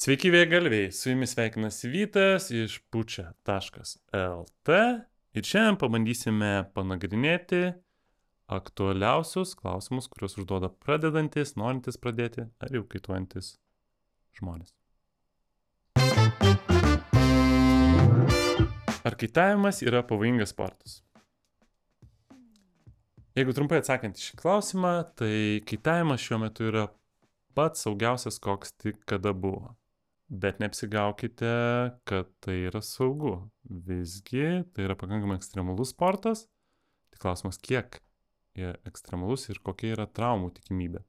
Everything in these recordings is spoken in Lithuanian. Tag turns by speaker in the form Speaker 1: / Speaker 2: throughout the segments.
Speaker 1: Sveiki vėgalviai, su jumis sveikinasi Vytas iš pučia.lt ir šiandien pabandysime panagrinėti aktualiausius klausimus, kuriuos užduoda pradedantis, norintis pradėti ar jau kaituojantis žmonės. Ar kaitavimas yra pavojingas sportas? Jeigu trumpai atsakant į šį klausimą, tai kaitavimas šiuo metu yra pats saugiausias, koks tik kada buvo. Bet neapsigaukite, kad tai yra saugu. Visgi tai yra pakankamai ekstremalus sportas. Tik klausimas, kiek ekstremalus ir kokia yra traumų tikimybė.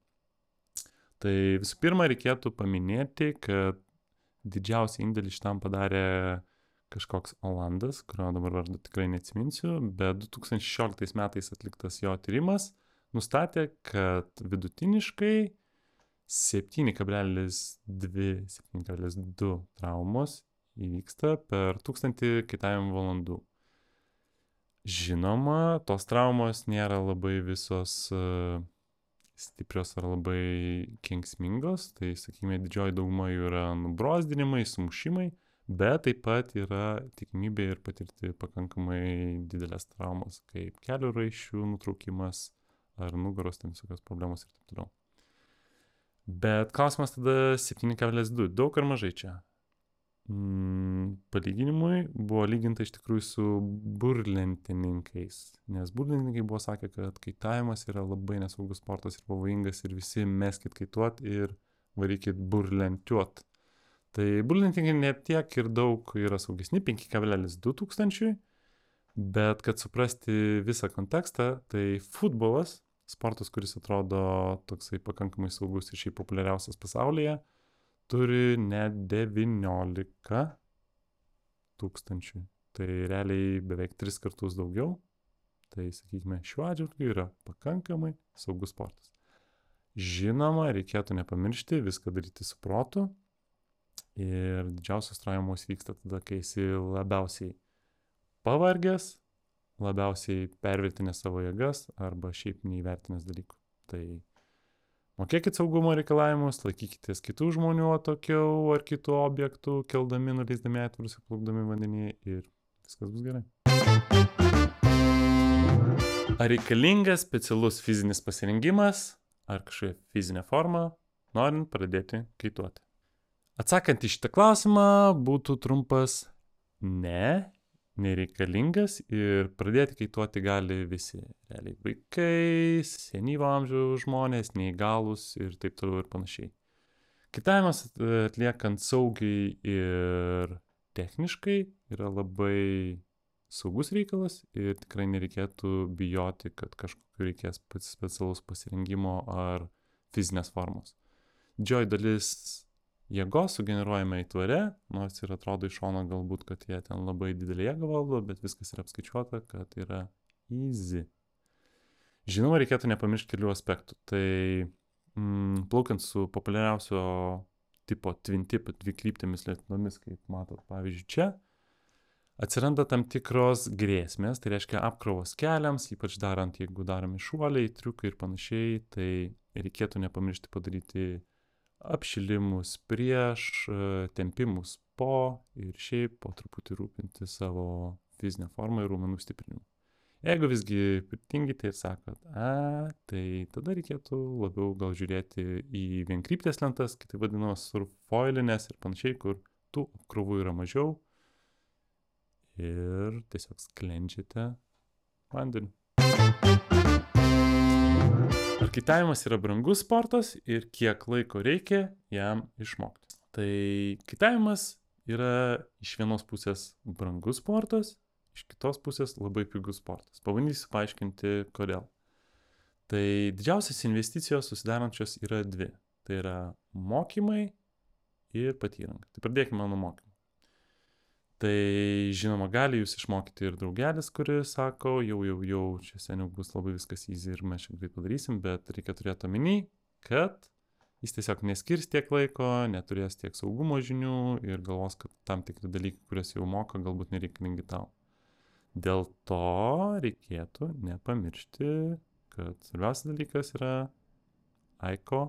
Speaker 1: Tai visų pirma, reikėtų paminėti, kad didžiausią indėlį šitam padarė kažkoks Olandas, kurio dabar vardu tikrai neatsiminsiu, bet 2016 metais atliktas jo tyrimas nustatė, kad vidutiniškai 7,2 traumos įvyksta per 1000 kaitavimo valandų. Žinoma, tos traumos nėra labai visos uh, stiprios ar labai kenksmingos, tai sakykime, didžioji dauguma jų yra nubrozdinimai, sumušimai, bet taip pat yra tikimybė ir patirti pakankamai didelės traumos, kaip kelių raiščių nutraukimas ar nugaros ten visokios problemos ir taip toliau. Bet klausimas tada 7,2. Daug ar mažai čia? Mm, palyginimui buvo lyginta iš tikrųjų su burlentininkais. Nes burlentininkai buvo sakę, kad kaitavimas yra labai nesaugus sportas ir pavojingas ir visi meskit kaituot ir varykit burlentiuot. Tai burlentininkai net tiek ir daug yra saugesni, 5,2 tūkstančiui. Bet kad suprasti visą kontekstą, tai futbolas sportas, kuris atrodo toksai pakankamai saugus ir šiaip populiariausias pasaulyje, turi net 19 tūkstančių. Tai realiai beveik tris kartus daugiau. Tai sakykime, šiuo atžvilgiu yra pakankamai saugus sportas. Žinoma, reikėtų nepamiršti viską daryti su protu. Ir didžiausios traumos vyksta tada, kai esi labiausiai pavargęs, labiausiai pervertinęs savo jėgas arba šiaip neįvertinęs dalykų. Tai mokėkit saugumo reikalavimus, laikykitės kitų žmonių atokiau ar kitų objektų, keldami, nuleisdami atvirus ir plaukdami vandenį ir viskas bus gerai. Ar reikalingas specialus fizinis pasirengimas ar kažkokia fizinė forma, norint pradėti kaituoti? Atsakant į šitą klausimą būtų trumpas ne nereikalingas ir pradėti kaituoti gali visi. Realiai vaikai, senyvo amžiaus žmonės, neįgalus ir taip toliau ir panašiai. Kaitavimas atliekant saugiai ir techniškai yra labai saugus reikalas ir tikrai nereikėtų bijoti, kad kažkokiu reikės specialaus pasirengimo ar fizinės formos. Didžioji dalis jėgos sugeneruojame įtvare, nors ir atrodo iš šono galbūt, kad jie ten labai didelį jėgą valdo, bet viskas yra apskaičiuota, kad yra easy. Žinoma, reikėtų nepamiršti kelių aspektų. Tai mm, plaukiant su populiariausio tipo twin tip dvikryptėmis lietinomis, kaip matot, pavyzdžiui, čia, atsiranda tam tikros grėsmės, tai reiškia apkrovos keliams, ypač darant, jeigu daromi šuoliai, triukai ir panašiai, tai reikėtų nepamiršti padaryti apšilimus prieš, tempimus po ir šiaip po truputį rūpinti savo fizinę formą ir raumenų stiprinimu. Jeigu visgi tingite ir sakot, a, tai tada reikėtų labiau gal žiūrėti į vienkryptės lentas, kitaip vadinamas surfoilinės ir panašiai, kur tų apkrovų yra mažiau ir tiesiog sklendžiate vandeniu. Kaitavimas yra brangus sportas ir kiek laiko reikia jam išmokti? Tai kaitavimas yra iš vienos pusės brangus sportas, iš kitos pusės labai pigus sportas. Pabandysiu paaiškinti, kodėl. Tai didžiausias investicijos susidarančios yra dvi. Tai yra mokymai ir patyranga. Tai pradėkime nuo mokymų tai žinoma gali jus išmokyti ir draugelis kuris sako jau jau jau čia seniau bus labai viskas easy ir mes čia greit padarysim bet reikia turėt omeny kad jis tiesiog neskirs tiek laiko neturės tiek saugumo žinių ir galvos kad tam tikri dalykai kuriuos jau moka galbūt nereikalingi tau dėl to reikėtų nepamiršti kad svarbiausias dalykas yra aiko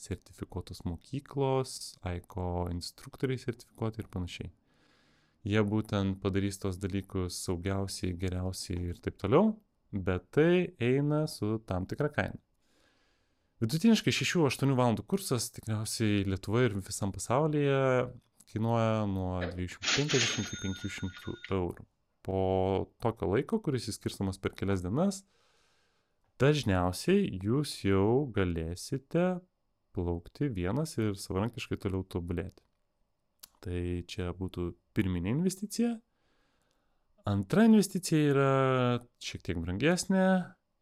Speaker 1: sertifikuotos mokyklos, AICO instruktoriai sertifikuoti ir panašiai. Jie būtent padarys tos dalykus saugiausiai, geriausiai ir taip toliau, bet tai eina su tam tikra kaina. Vidutiniškai 6-8 valandų kursas tikriausiai Lietuvoje ir visam pasaulyje kainuoja nuo 250 iki 500 eurų. Po tokio laiko, kuris įskirstamas per kelias dienas, dažniausiai jūs jau galėsite plaukti vienas ir savarankiškai toliau tobulėti. Tai čia būtų pirminė investicija. Antra investicija yra šiek tiek brangesnė,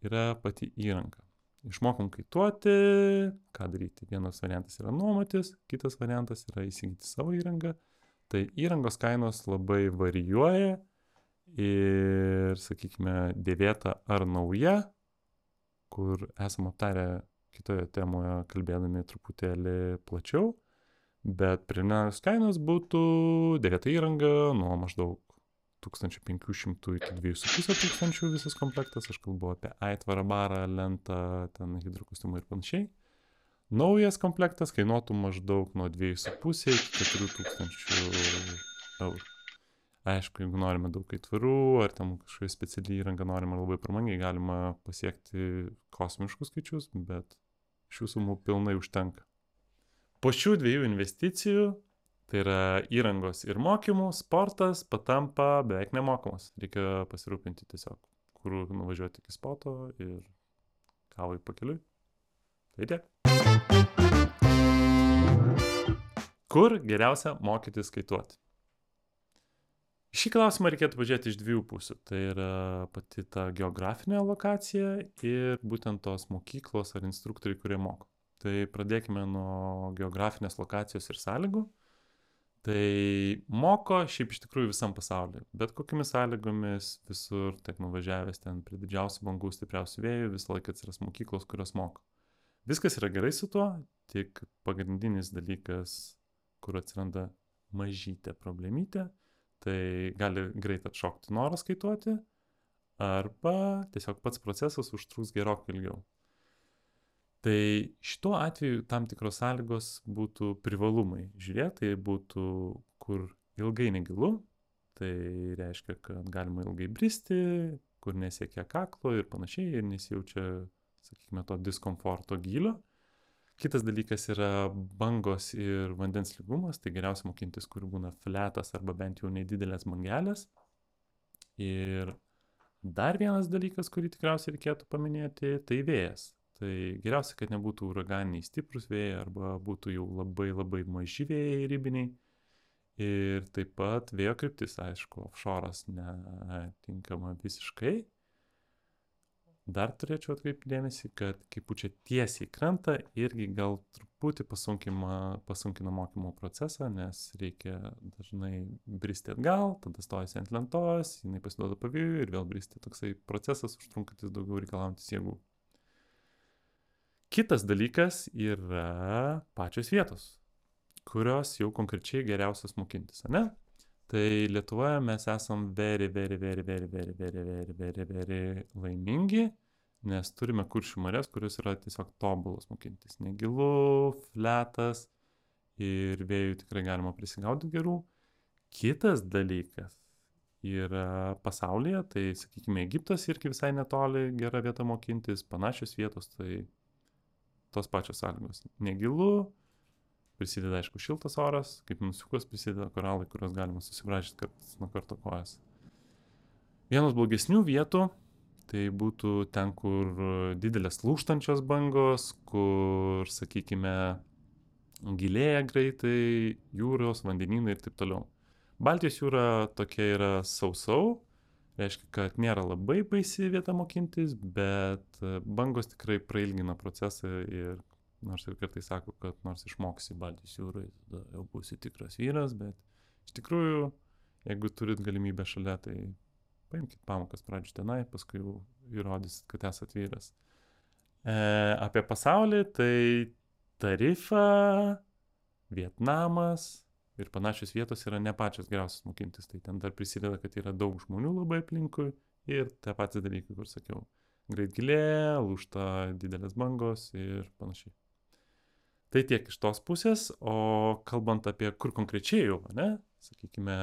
Speaker 1: yra pati įranga. Išmokom kaituoti, ką daryti. Vienas variantas yra nuomotis, kitas variantas yra įsigyti savo įrangą. Tai įrangos kainos labai varijuoja ir, sakykime, dėvėta ar nauja kur esam aptarę kitoje temoje kalbėdami truputėlį plačiau, bet preliminarios kainos būtų dėvėta įranga nuo maždaug 1500 iki 2500 visas komplektas, aš kalbu apie aitvarą, barą, lentą, ten hidrokostiumą ir panašiai. Naujas komplektas kainuotų maždaug nuo 2,5 iki 4000 eurų. Aišku, jeigu norime daug aitvarų, ar ten kažkokia speciali įranga norime labai pramangiai, galima pasiekti kosmiškus skaičius, bet šių sumų pilnai užtenka. Po šių dviejų investicijų, tai yra įrangos ir mokymų, sportas patampa beveik nemokamas. Reikia pasirūpinti tiesiog, kur nuvažiuoti iki spoto ir kavai pakeliui. Tai tiek. Kur geriausia mokytis skaituoti? Šį klausimą reikėtų pažiūrėti iš dviejų pusių. Tai yra pati ta geografinė lokacija ir būtent tos mokyklos ar instruktoriai, kurie moko. Tai pradėkime nuo geografinės lokacijos ir sąlygų. Tai moko šiaip iš tikrųjų visam pasauliu. Bet kokiamis sąlygomis visur, tiek nuvažiavęs ten prie didžiausių bangų, stipriausių vėjų, visą laiką atsiras mokyklos, kurios moko. Viskas yra gerai su tuo, tik pagrindinis dalykas, kur atsiranda mažytė problemytė, tai gali greit atšokti noras skaituoti, arba tiesiog pats procesas užtruks gerokai ilgiau. Tai šituo atveju tam tikros sąlygos būtų privalumai. Žiūrėti, tai būtų, kur ilgai negilu, tai reiškia, kad galima ilgai bristi, kur nesiekia kaklo ir panašiai, ir nesijaučia, sakykime, to diskomforto gilio. Kitas dalykas yra bangos ir vandens lygumas, tai geriausia mokintis, kur būna fletas arba bent jau nedidelės bangelės. Ir dar vienas dalykas, kurį tikriausiai reikėtų paminėti, tai vėjas. Tai geriausia, kad nebūtų uraganiniai stiprus vėjai arba būtų jau labai labai maži vėjai ribiniai. Ir taip pat vėjo kryptis, aišku, offshore'as netinkama visiškai, dar turėčiau atkreipti dėmesį, kad kai pučia tiesiai krantą, irgi gal truputį pasunkina mokymo procesą, nes reikia dažnai bristi atgal, tada stojasi ant lentos, jinai pasiduoda pavėjui ir vėl bristi. Toksai procesas užtrunkantis daugiau reikalaujantis jėgų. Kitas dalykas yra pačios vietos, kurios jau konkrečiai geriausias mokintis, ne? Tai Lietuvoje mes esam very, very, very, very, very, very, very, very, very laimingi, nes turime kuršių marės, kurios yra tiesiog tobulos mokintis. Negilu, fletas ir vėjų tikrai galima prisigaudyti gerų. Kitas dalykas yra pasaulyje, tai sakykime, Egiptas irgi visai netoli gera vieta mokintis, panašios vietos, tai tos pačios sąlygos. Negilu, prisideda, aišku, šiltas oras, kaip nusiukas prisideda koralai, kuriuos galima susibražyti kartais nuo karto kojas. Vienos blogesnių vietų tai būtų ten, kur didelės lūštančios bangos, kur, sakykime, gilėja greitai jūros, vandenynai ir taip toliau. Baltijos jūra tokia yra sausau, reiškia, kad nėra labai baisi vieta mokintis, bet bangos tikrai prailgina procesą ir Nors ir kartais sako, kad nors išmoksi Baltijos jūrai, tada jau būsi tikras vyras, bet iš tikrųjų, jeigu turit galimybę šalia, tai paimkite pamokas pradžių tenai, paskui jau įrodysit, kad esate vyras. E, apie pasaulį, tai Tarifa, Vietnamas ir panašios vietos yra ne pačios geriausios mokintis, tai ten dar prisideda, kad yra daug žmonių labai aplinkui ir tie patys dalykai, kur sakiau. Greit gilė, lūšta didelės bangos ir panašiai. Tai tiek iš tos pusės, o kalbant apie kur konkrečiai jau, ne, sakykime,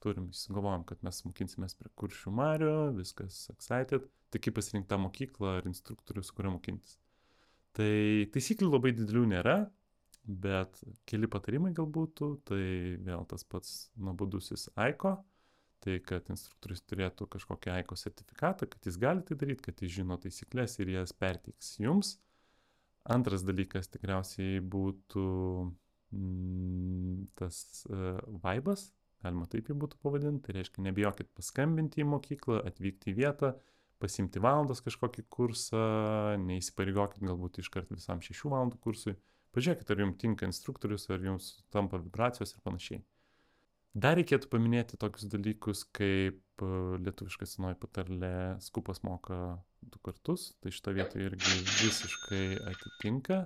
Speaker 1: turim, įsigalvojom, kad mes mokinsimės prie kuršių marių, viskas excited, tai kaip pasirinkti tą mokyklą ar instruktorių, su kuriuo mokintis. Tai taisyklių labai didelių nėra, bet keli patarimai galbūt, tai vėl tas pats nuobodusis AIKO, tai kad instruktorius turėtų kažkokį AIKO sertifikatą, kad jis gali tai daryti, kad jis žino taisyklės ir jas perteiks jums. Antras dalykas tikriausiai būtų mm, tas uh, vaibas, galima taip jį būtų pavadinti, tai reiškia nebijokit paskambinti į mokyklą, atvykti į vietą, pasimti valandos kažkokį kursą, neįsipareigokit galbūt iškart visam šešių valandų kursui, pažiūrėkit, ar jums tinka instruktorius, ar jums tampa vibracijos ir panašiai. Dar reikėtų paminėti tokius dalykus, kaip e, lietuviška senoji patarlė skupas moka du kartus, tai šito vietoje irgi visiškai atitinka,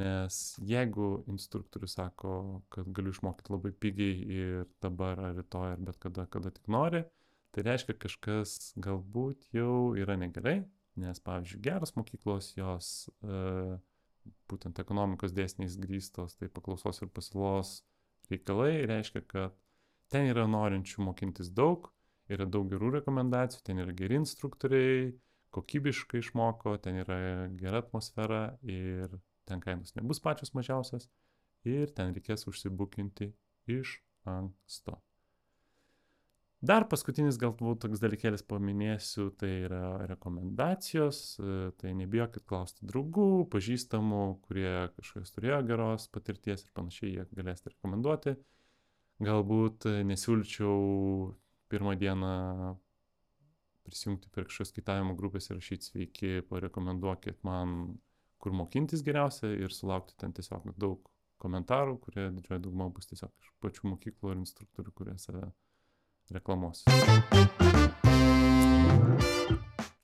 Speaker 1: nes jeigu instruktorius sako, kad galiu išmokyti labai pigiai ir dabar ar rytoj ar bet kada, kada tik nori, tai reiškia kažkas galbūt jau yra negerai, nes pavyzdžiui geros mokyklos jos e, būtent ekonomikos dėsniais grįstos, tai paklausos ir pasiūlos reikalai reiškia, kad ten yra norinčių mokintis daug, yra daug gerų rekomendacijų, ten yra geri instruktoriai, kokybiškai išmoko, ten yra gera atmosfera ir ten kainos nebus pačios mažiausias ir ten reikės užsibukinti iš anksto. Dar paskutinis galbūt toks dalykėlis paminėsiu, tai yra rekomendacijos, tai nebijokit klausti draugų, pažįstamų, kurie kažkas turėjo geros patirties ir panašiai, jie galėsite rekomenduoti. Galbūt nesiūlyčiau pirmą dieną prisijungti prie kažkokios kaitavimo grupės ir rašyti sveiki, parekomenduokit man, kur mokintis geriausia ir sulaukti ten tiesiog daug komentarų, kurie didžioji dauguma bus tiesiog iš pačių mokyklų ir instruktorių, kurie save reklamuosiu.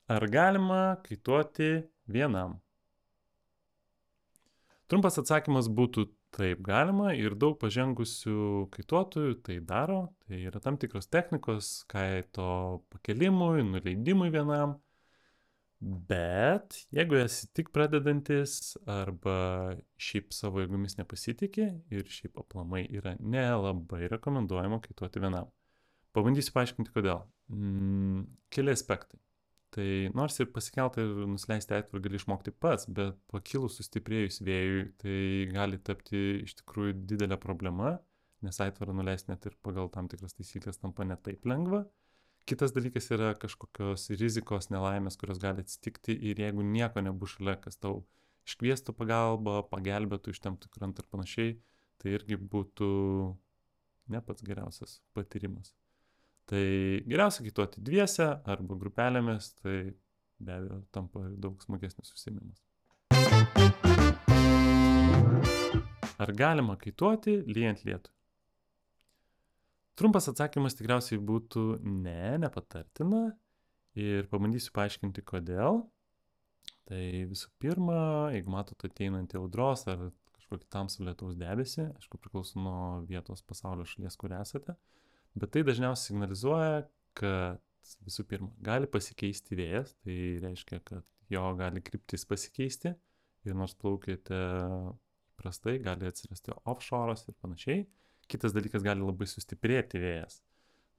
Speaker 1: Ar galima kaituoti vienam? Trumpas atsakymas būtų taip galima ir daug pažengusių kaituotojų tai daro. Tai yra tam tikros technikos kaito pakelimui, nuleidimui vienam. Bet jeigu esi tik pradedantis arba šiaip savo jėgomis nepasitikė ir šiaip aplamai yra nelabai rekomenduojama kaituoti vienam. Pabandysiu paaiškinti, kodėl. Mm, keli aspektai. Tai nors ir pasikeltą ir nusileisti aitvarą gali išmokti pats, bet pakilus sustiprėjus vėjui, tai gali tapti iš tikrųjų didelė problema, nes aitvarą nuleisti net ir pagal tam tikras taisyklės tampa netaip lengva. Kitas dalykas yra kažkokios rizikos nelaimės, kurios gali atsitikti ir jeigu nieko nebus šalia, kas tau iškviestų pagalbą, pagelbėtų ištemptų krantą ir panašiai, tai irgi būtų ne pats geriausias patyrimas. Tai geriausia kaituoti dviese arba grupelėmis, tai be abejo tampa daug smagesnis užsiemimas. Ar galima kaituoti lyjant lietų? Trumpas atsakymas tikriausiai būtų ne, nepatartina ir pabandysiu paaiškinti kodėl. Tai visų pirma, jeigu matote ateinantį audros ar kažkokį tamsų lietaus debesį, aišku, priklauso nuo vietos pasaulio šalies, kur esate, Bet tai dažniausiai signalizuoja, kad visų pirma, gali pasikeisti vėjas, tai reiškia, kad jo gali kryptis pasikeisti ir nors plaukite prastai, gali atsirasti offshore'as ir panašiai. Kitas dalykas gali labai sustiprėti vėjas.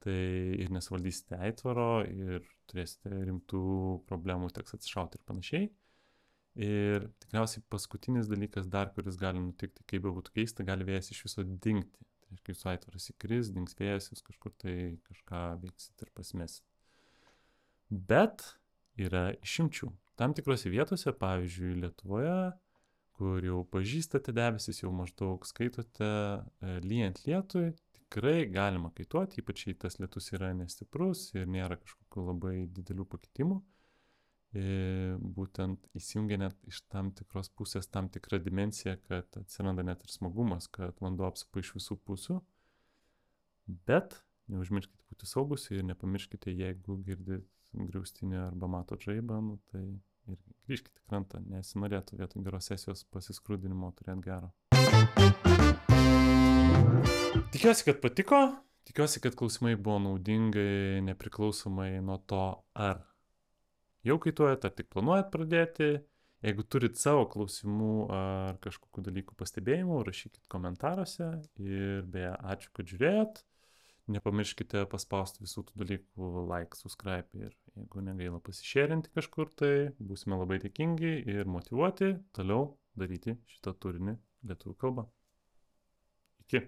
Speaker 1: Tai ir nesvaldysite aitvaro ir turėsite rimtų problemų, teks atsišauti ir panašiai. Ir tikriausiai paskutinis dalykas dar, kuris gali nutikti, kaip be būtų keista, gali vėjas iš viso dingti. Tai reiškia, jūsų aitvaras įkris, dings vėjas, jūs kažkur tai kažką veiksit ir pasimėsit. Bet yra išimčių. Tam tikrose vietose, pavyzdžiui, Lietuvoje, kur jau pažįstate debesis, jau maždaug skaitote e, lyjant lietui, tikrai galima kaituoti, ypač jei tas lietus yra nestiprus ir nėra kažkokių labai didelių pakitimų būtent įsijungia net iš tam tikros pusės tam tikra dimensija, kad atsiranda net ir smagumas, kad vanduo apsupa iš visų pusių. Bet neužmirškite būti saugus ir nepamirškite, jeigu girdit griaustinį arba matot žaibą, nu, tai ir grįžkite krantą, nesinorėtų vietoj geros sesijos pasiskrūdinimo turėti gero. Tikiuosi, kad patiko, tikiuosi, kad klausimai buvo naudingai, nepriklausomai nuo to, ar jau kaituojat, ar tik planuojat pradėti. Jeigu turit savo klausimų ar kažkokių dalykų pastebėjimų, rašykit komentaruose. Ir beje, ačiū, kad žiūrėjot. Nepamirškite paspausti visų tų dalykų like, subscribe ir jeigu negaila pasišėrinti kažkur, tai būsime labai dėkingi ir motivuoti toliau daryti šitą turinį lietuvių kalbą. Iki.